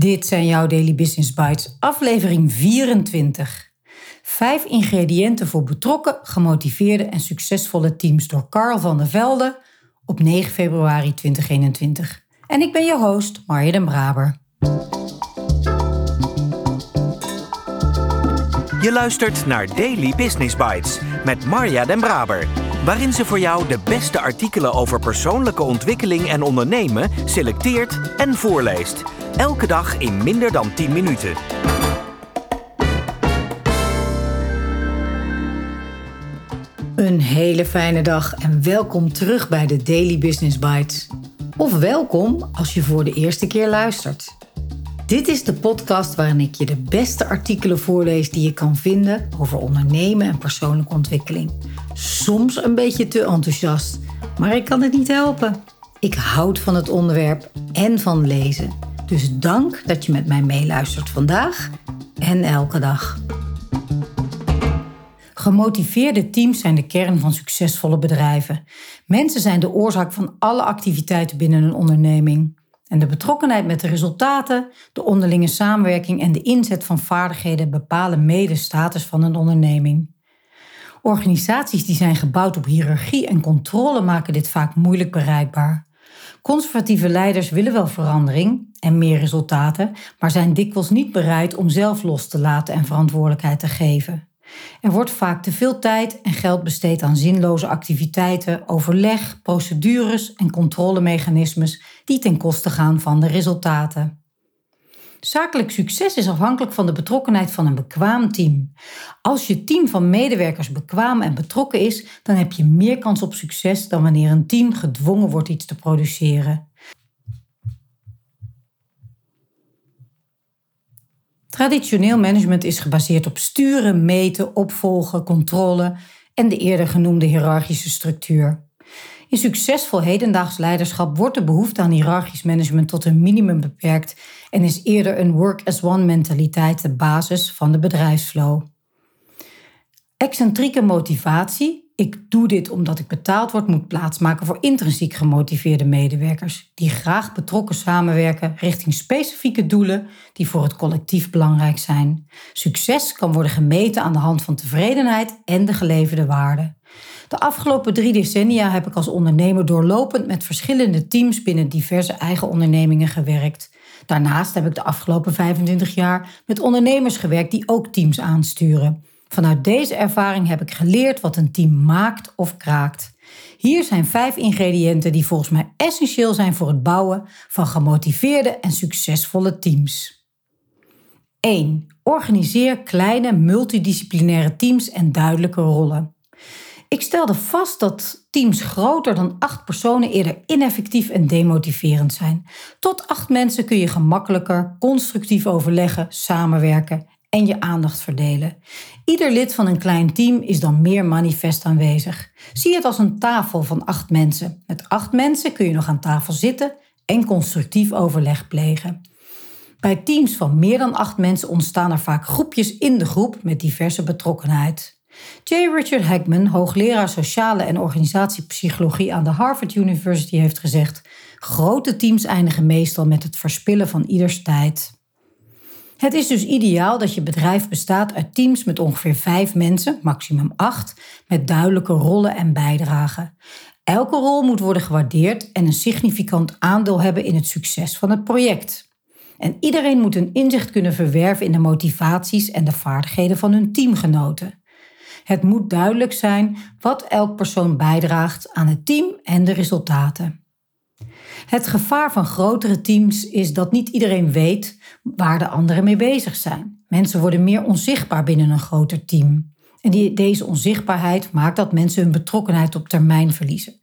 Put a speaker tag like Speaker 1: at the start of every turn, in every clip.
Speaker 1: Dit zijn jouw Daily Business Bites, aflevering 24. Vijf ingrediënten voor betrokken, gemotiveerde en succesvolle teams door Carl van der Velde op 9 februari 2021. En ik ben je host, Marja den Braber.
Speaker 2: Je luistert naar Daily Business Bites met Marja den Braber waarin ze voor jou de beste artikelen over persoonlijke ontwikkeling en ondernemen selecteert en voorleest. Elke dag in minder dan 10 minuten.
Speaker 1: Een hele fijne dag en welkom terug bij de Daily Business Bites. Of welkom als je voor de eerste keer luistert. Dit is de podcast waarin ik je de beste artikelen voorlees die je kan vinden over ondernemen en persoonlijke ontwikkeling. Soms een beetje te enthousiast, maar ik kan het niet helpen. Ik houd van het onderwerp en van lezen. Dus dank dat je met mij meeluistert vandaag en elke dag. Gemotiveerde teams zijn de kern van succesvolle bedrijven. Mensen zijn de oorzaak van alle activiteiten binnen een onderneming. En de betrokkenheid met de resultaten, de onderlinge samenwerking en de inzet van vaardigheden bepalen mede status van een onderneming. Organisaties die zijn gebouwd op hiërarchie en controle maken dit vaak moeilijk bereikbaar. Conservatieve leiders willen wel verandering en meer resultaten, maar zijn dikwijls niet bereid om zelf los te laten en verantwoordelijkheid te geven. Er wordt vaak te veel tijd en geld besteed aan zinloze activiteiten, overleg, procedures en controlemechanismes die ten koste gaan van de resultaten. Zakelijk succes is afhankelijk van de betrokkenheid van een bekwaam team. Als je team van medewerkers bekwaam en betrokken is, dan heb je meer kans op succes dan wanneer een team gedwongen wordt iets te produceren. Traditioneel management is gebaseerd op sturen, meten, opvolgen, controle en de eerder genoemde hiërarchische structuur. In succesvol hedendaags leiderschap wordt de behoefte aan hiërarchisch management tot een minimum beperkt en is eerder een work-as-one mentaliteit de basis van de bedrijfsflow. Excentrieke motivatie ik doe dit omdat ik betaald word, moet plaatsmaken voor intrinsiek gemotiveerde medewerkers die graag betrokken samenwerken richting specifieke doelen die voor het collectief belangrijk zijn. Succes kan worden gemeten aan de hand van tevredenheid en de geleverde waarde. De afgelopen drie decennia heb ik als ondernemer doorlopend met verschillende teams binnen diverse eigen ondernemingen gewerkt. Daarnaast heb ik de afgelopen 25 jaar met ondernemers gewerkt die ook teams aansturen. Vanuit deze ervaring heb ik geleerd wat een team maakt of kraakt. Hier zijn vijf ingrediënten die volgens mij essentieel zijn voor het bouwen van gemotiveerde en succesvolle teams. 1. Organiseer kleine multidisciplinaire teams en duidelijke rollen. Ik stelde vast dat teams groter dan acht personen eerder ineffectief en demotiverend zijn. Tot acht mensen kun je gemakkelijker constructief overleggen, samenwerken en je aandacht verdelen. Ieder lid van een klein team is dan meer manifest aanwezig. Zie het als een tafel van acht mensen. Met acht mensen kun je nog aan tafel zitten en constructief overleg plegen. Bij teams van meer dan acht mensen ontstaan er vaak groepjes in de groep met diverse betrokkenheid. J. Richard Hackman, hoogleraar sociale en organisatiepsychologie aan de Harvard University, heeft gezegd: Grote teams eindigen meestal met het verspillen van ieders tijd. Het is dus ideaal dat je bedrijf bestaat uit teams met ongeveer vijf mensen, maximum acht, met duidelijke rollen en bijdragen. Elke rol moet worden gewaardeerd en een significant aandeel hebben in het succes van het project. En iedereen moet een inzicht kunnen verwerven in de motivaties en de vaardigheden van hun teamgenoten. Het moet duidelijk zijn wat elk persoon bijdraagt aan het team en de resultaten. Het gevaar van grotere teams is dat niet iedereen weet waar de anderen mee bezig zijn. Mensen worden meer onzichtbaar binnen een groter team. En die, deze onzichtbaarheid maakt dat mensen hun betrokkenheid op termijn verliezen.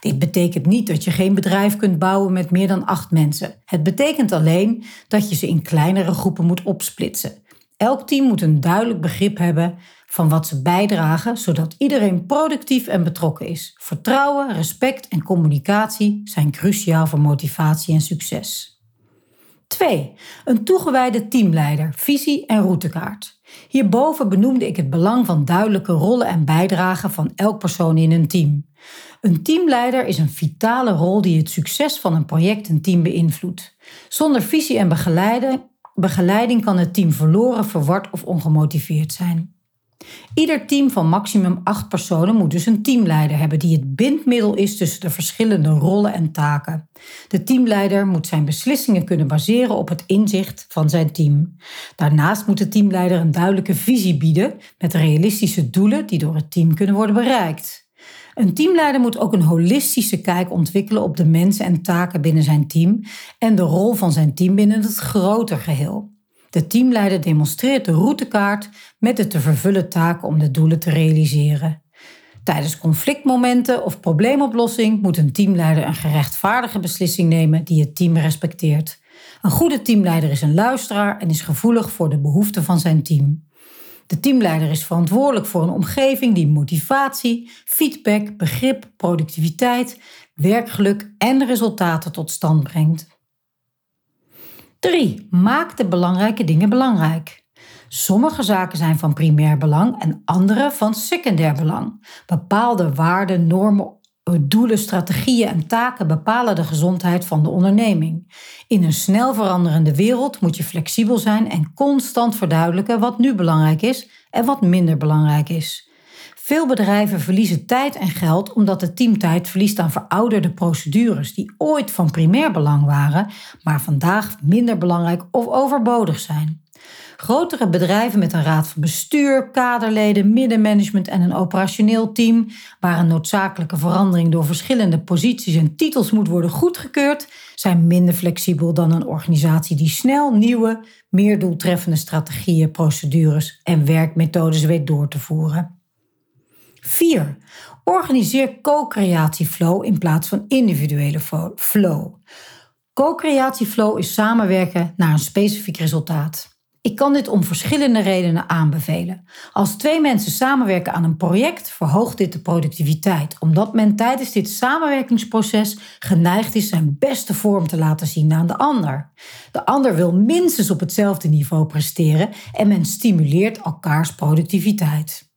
Speaker 1: Dit betekent niet dat je geen bedrijf kunt bouwen met meer dan acht mensen. Het betekent alleen dat je ze in kleinere groepen moet opsplitsen. Elk team moet een duidelijk begrip hebben van wat ze bijdragen, zodat iedereen productief en betrokken is. Vertrouwen, respect en communicatie zijn cruciaal voor motivatie en succes. 2. Een toegewijde teamleider, visie en routekaart. Hierboven benoemde ik het belang van duidelijke rollen en bijdragen van elk persoon in een team. Een teamleider is een vitale rol die het succes van een project en team beïnvloedt. Zonder visie en begeleiding, begeleiding kan het team verloren, verward of ongemotiveerd zijn. Ieder team van maximum acht personen moet dus een teamleider hebben die het bindmiddel is tussen de verschillende rollen en taken. De teamleider moet zijn beslissingen kunnen baseren op het inzicht van zijn team. Daarnaast moet de teamleider een duidelijke visie bieden met realistische doelen die door het team kunnen worden bereikt. Een teamleider moet ook een holistische kijk ontwikkelen op de mensen en taken binnen zijn team en de rol van zijn team binnen het groter geheel. De teamleider demonstreert de routekaart met de te vervullen taken om de doelen te realiseren. Tijdens conflictmomenten of probleemoplossing moet een teamleider een gerechtvaardige beslissing nemen die het team respecteert. Een goede teamleider is een luisteraar en is gevoelig voor de behoeften van zijn team. De teamleider is verantwoordelijk voor een omgeving die motivatie, feedback, begrip, productiviteit, werkgeluk en resultaten tot stand brengt. 3. Maak de belangrijke dingen belangrijk. Sommige zaken zijn van primair belang en andere van secundair belang. Bepaalde waarden, normen, doelen, strategieën en taken bepalen de gezondheid van de onderneming. In een snel veranderende wereld moet je flexibel zijn en constant verduidelijken wat nu belangrijk is en wat minder belangrijk is. Veel bedrijven verliezen tijd en geld omdat de teamtijd verliest aan verouderde procedures die ooit van primair belang waren, maar vandaag minder belangrijk of overbodig zijn. Grotere bedrijven met een raad van bestuur, kaderleden, middenmanagement en een operationeel team, waar een noodzakelijke verandering door verschillende posities en titels moet worden goedgekeurd, zijn minder flexibel dan een organisatie die snel nieuwe, meer doeltreffende strategieën, procedures en werkmethodes weet door te voeren. 4. Organiseer co-creatieflow in plaats van individuele flow. Co-creatieflow is samenwerken naar een specifiek resultaat. Ik kan dit om verschillende redenen aanbevelen. Als twee mensen samenwerken aan een project, verhoogt dit de productiviteit, omdat men tijdens dit samenwerkingsproces geneigd is zijn beste vorm te laten zien aan de ander. De ander wil minstens op hetzelfde niveau presteren en men stimuleert elkaars productiviteit.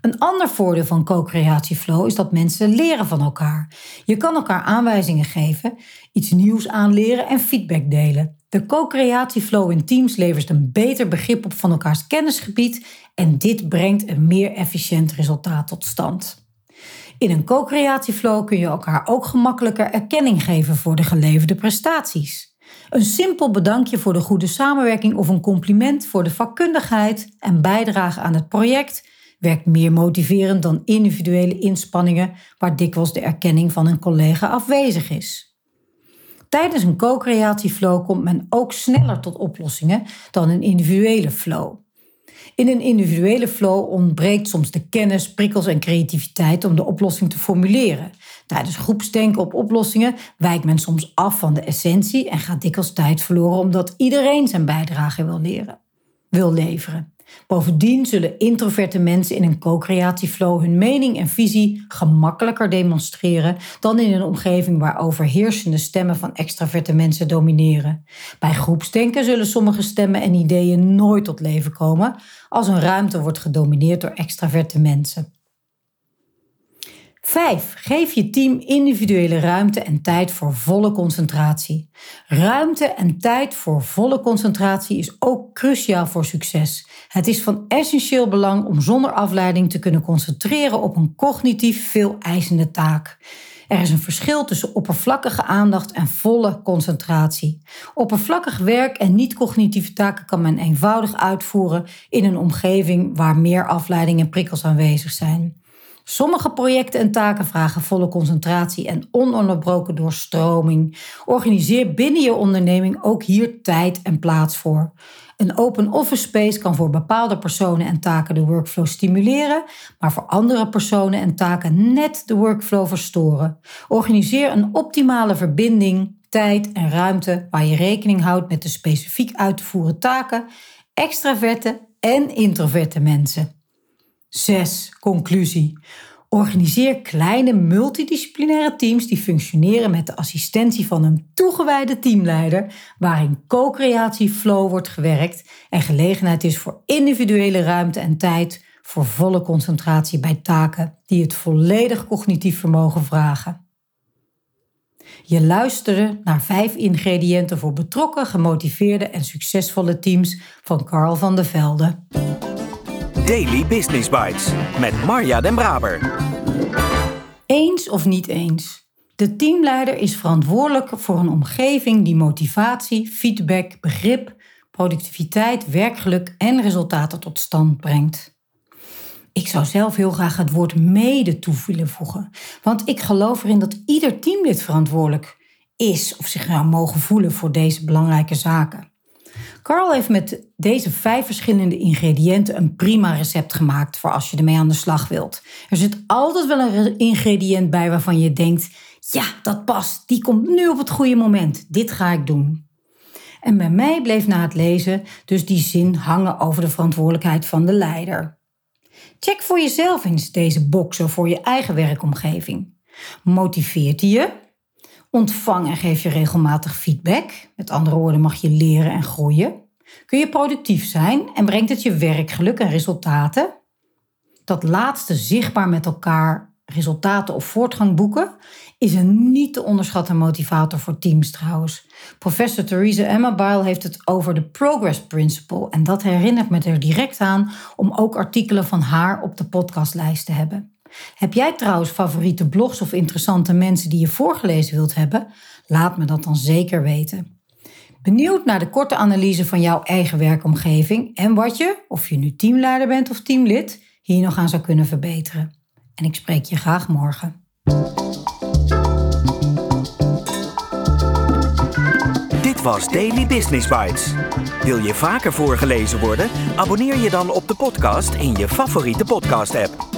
Speaker 1: Een ander voordeel van co-creatieflow is dat mensen leren van elkaar. Je kan elkaar aanwijzingen geven, iets nieuws aanleren en feedback delen. De co-creatieflow in teams levert een beter begrip op van elkaars kennisgebied en dit brengt een meer efficiënt resultaat tot stand. In een co-creatieflow kun je elkaar ook gemakkelijker erkenning geven voor de geleverde prestaties. Een simpel bedankje voor de goede samenwerking of een compliment voor de vakkundigheid en bijdrage aan het project werkt meer motiverend dan individuele inspanningen waar dikwijls de erkenning van een collega afwezig is. Tijdens een co-creatieflow komt men ook sneller tot oplossingen dan een individuele flow. In een individuele flow ontbreekt soms de kennis, prikkels en creativiteit om de oplossing te formuleren. Tijdens groepsdenken op oplossingen wijkt men soms af van de essentie en gaat dikwijls tijd verloren omdat iedereen zijn bijdrage wil leren, wil leveren. Bovendien zullen introverte mensen in een co-creatieflow hun mening en visie gemakkelijker demonstreren dan in een omgeving waar overheersende stemmen van extraverte mensen domineren. Bij groepsdenken zullen sommige stemmen en ideeën nooit tot leven komen als een ruimte wordt gedomineerd door extraverte mensen. 5. Geef je team individuele ruimte en tijd voor volle concentratie. Ruimte en tijd voor volle concentratie is ook cruciaal voor succes. Het is van essentieel belang om zonder afleiding te kunnen concentreren op een cognitief veel eisende taak. Er is een verschil tussen oppervlakkige aandacht en volle concentratie. Oppervlakkig werk en niet-cognitieve taken kan men eenvoudig uitvoeren in een omgeving waar meer afleiding en prikkels aanwezig zijn. Sommige projecten en taken vragen volle concentratie en ononderbroken doorstroming. Organiseer binnen je onderneming ook hier tijd en plaats voor. Een open office space kan voor bepaalde personen en taken de workflow stimuleren, maar voor andere personen en taken net de workflow verstoren. Organiseer een optimale verbinding, tijd en ruimte waar je rekening houdt met de specifiek uit te voeren taken, extraverte en introverte mensen. 6. Conclusie. Organiseer kleine multidisciplinaire teams die functioneren met de assistentie van een toegewijde teamleider, waarin co-creatie flow wordt gewerkt en gelegenheid is voor individuele ruimte en tijd voor volle concentratie bij taken die het volledig cognitief vermogen vragen. Je luisterde naar vijf ingrediënten voor betrokken, gemotiveerde en succesvolle teams van Carl van der Velde.
Speaker 2: Daily Business Bites met Marja Den Braber.
Speaker 1: Eens of niet eens. De teamleider is verantwoordelijk voor een omgeving die motivatie, feedback, begrip, productiviteit, werkgeluk en resultaten tot stand brengt. Ik zou zelf heel graag het woord mede toe willen voegen, want ik geloof erin dat ieder teamlid verantwoordelijk is of zich nou mogen voelen voor deze belangrijke zaken. Carl heeft met deze vijf verschillende ingrediënten een prima recept gemaakt voor als je ermee aan de slag wilt. Er zit altijd wel een ingrediënt bij waarvan je denkt: ja, dat past, die komt nu op het goede moment, dit ga ik doen. En bij mij bleef na het lezen dus die zin hangen over de verantwoordelijkheid van de leider. Check voor jezelf eens deze boxen voor je eigen werkomgeving. Motiveert hij je? Ontvang en geef je regelmatig feedback. Met andere woorden mag je leren en groeien. Kun je productief zijn en brengt het je werkgeluk en resultaten? Dat laatste zichtbaar met elkaar resultaten of voortgang boeken is een niet te onderschatten motivator voor teams trouwens. Professor Theresa Amabile heeft het over de Progress Principle en dat herinnert me er direct aan om ook artikelen van haar op de podcastlijst te hebben. Heb jij trouwens favoriete blogs of interessante mensen die je voorgelezen wilt hebben? Laat me dat dan zeker weten. Benieuwd naar de korte analyse van jouw eigen werkomgeving en wat je, of je nu teamleider bent of teamlid, hier nog aan zou kunnen verbeteren. En ik spreek je graag morgen.
Speaker 2: Dit was Daily Business Bites. Wil je vaker voorgelezen worden? Abonneer je dan op de podcast in je favoriete podcast-app.